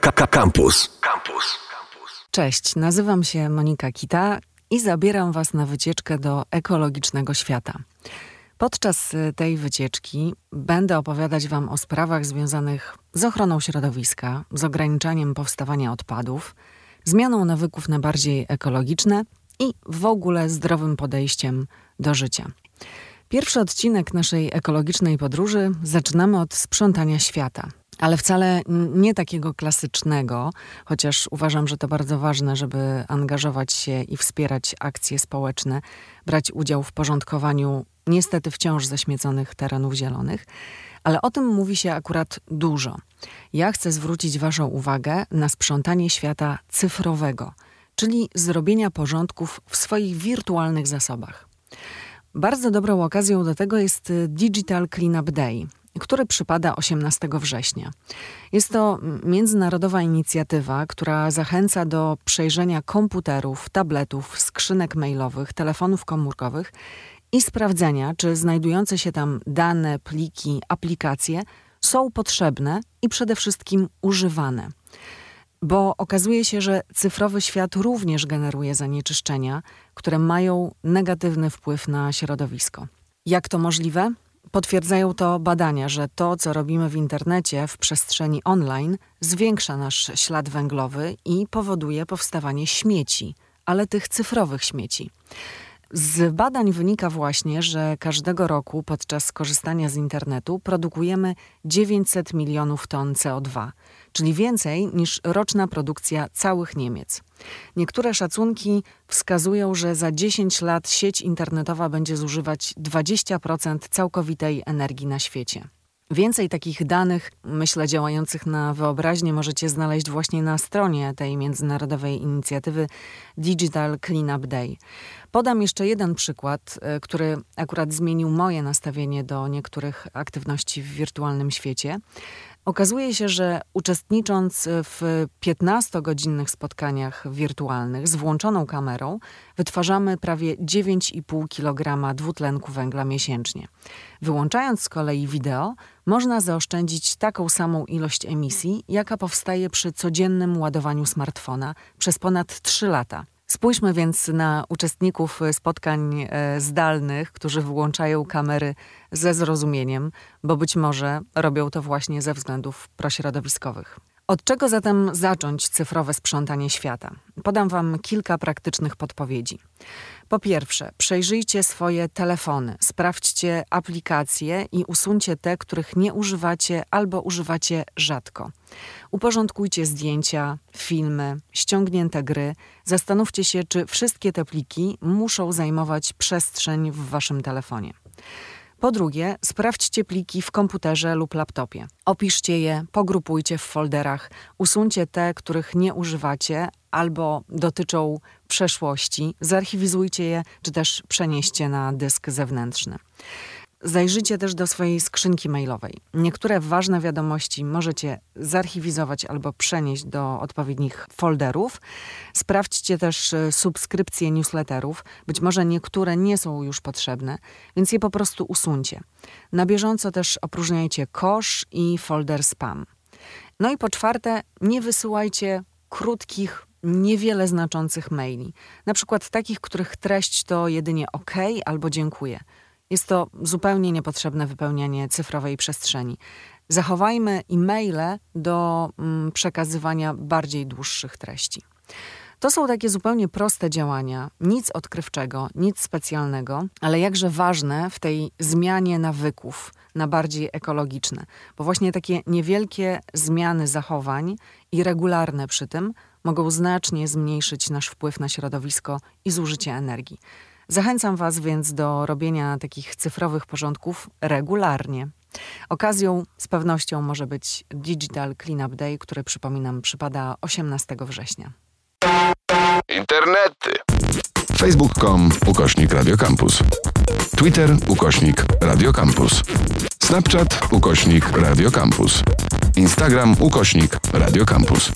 Campus. Campus. Cześć, nazywam się Monika Kita i zabieram Was na wycieczkę do ekologicznego świata. Podczas y, tej wycieczki będę opowiadać Wam o sprawach związanych z ochroną środowiska, z ograniczaniem powstawania odpadów, zmianą nawyków na bardziej ekologiczne i w ogóle zdrowym podejściem do życia. Pierwszy odcinek naszej ekologicznej podróży zaczynamy od sprzątania świata. Ale wcale nie takiego klasycznego, chociaż uważam, że to bardzo ważne, żeby angażować się i wspierać akcje społeczne, brać udział w porządkowaniu niestety wciąż zaśmieconych terenów zielonych. Ale o tym mówi się akurat dużo. Ja chcę zwrócić Waszą uwagę na sprzątanie świata cyfrowego, czyli zrobienia porządków w swoich wirtualnych zasobach. Bardzo dobrą okazją do tego jest Digital Cleanup Day, który przypada 18 września. Jest to międzynarodowa inicjatywa, która zachęca do przejrzenia komputerów, tabletów, skrzynek mailowych, telefonów komórkowych i sprawdzenia, czy znajdujące się tam dane, pliki, aplikacje są potrzebne i przede wszystkim używane. Bo okazuje się, że cyfrowy świat również generuje zanieczyszczenia, które mają negatywny wpływ na środowisko. Jak to możliwe? Potwierdzają to badania, że to, co robimy w internecie, w przestrzeni online, zwiększa nasz ślad węglowy i powoduje powstawanie śmieci, ale tych cyfrowych śmieci. Z badań wynika właśnie, że każdego roku podczas korzystania z internetu produkujemy 900 milionów ton CO2, czyli więcej niż roczna produkcja całych Niemiec. Niektóre szacunki wskazują, że za 10 lat sieć internetowa będzie zużywać 20% całkowitej energii na świecie. Więcej takich danych, myślę, działających na wyobraźnię, możecie znaleźć właśnie na stronie tej międzynarodowej inicjatywy Digital Cleanup Day. Podam jeszcze jeden przykład, e, który akurat zmienił moje nastawienie do niektórych aktywności w wirtualnym świecie. Okazuje się, że uczestnicząc w 15-godzinnych spotkaniach wirtualnych z włączoną kamerą, wytwarzamy prawie 9,5 kg dwutlenku węgla miesięcznie. Wyłączając z kolei wideo, można zaoszczędzić taką samą ilość emisji, jaka powstaje przy codziennym ładowaniu smartfona przez ponad 3 lata. Spójrzmy więc na uczestników spotkań e, zdalnych, którzy wyłączają kamery ze zrozumieniem, bo być może robią to właśnie ze względów prośrodowiskowych. Od czego zatem zacząć cyfrowe sprzątanie świata? Podam Wam kilka praktycznych podpowiedzi. Po pierwsze, przejrzyjcie swoje telefony, sprawdźcie aplikacje i usuńcie te, których nie używacie albo używacie rzadko. Uporządkujcie zdjęcia, filmy, ściągnięte gry. Zastanówcie się, czy wszystkie te pliki muszą zajmować przestrzeń w Waszym telefonie. Po drugie, sprawdźcie pliki w komputerze lub laptopie. Opiszcie je, pogrupujcie w folderach, usuńcie te, których nie używacie albo dotyczą przeszłości, zarchiwizujcie je, czy też przenieście na dysk zewnętrzny. Zajrzyjcie też do swojej skrzynki mailowej. Niektóre ważne wiadomości możecie zarchiwizować albo przenieść do odpowiednich folderów. Sprawdźcie też e, subskrypcje newsletterów. Być może niektóre nie są już potrzebne, więc je po prostu usuńcie. Na bieżąco też opróżniajcie kosz i folder spam. No i po czwarte, nie wysyłajcie krótkich, niewiele znaczących maili. Na przykład takich, których treść to jedynie OK albo dziękuję. Jest to zupełnie niepotrzebne wypełnianie cyfrowej przestrzeni. Zachowajmy e-maile do mm, przekazywania bardziej dłuższych treści. To są takie zupełnie proste działania, nic odkrywczego, nic specjalnego, ale jakże ważne w tej zmianie nawyków na bardziej ekologiczne, bo właśnie takie niewielkie zmiany zachowań i regularne przy tym mogą znacznie zmniejszyć nasz wpływ na środowisko i zużycie energii. Zachęcam Was więc do robienia takich cyfrowych porządków regularnie. Okazją z pewnością może być Digital Cleanup Day, który przypominam przypada 18 września. Internety. Facebook.com ukośnik Radiocampus. Twitter ukośnik Radiocampus. Snapchat ukośnik Radiocampus. Instagram ukośnik Radiocampus.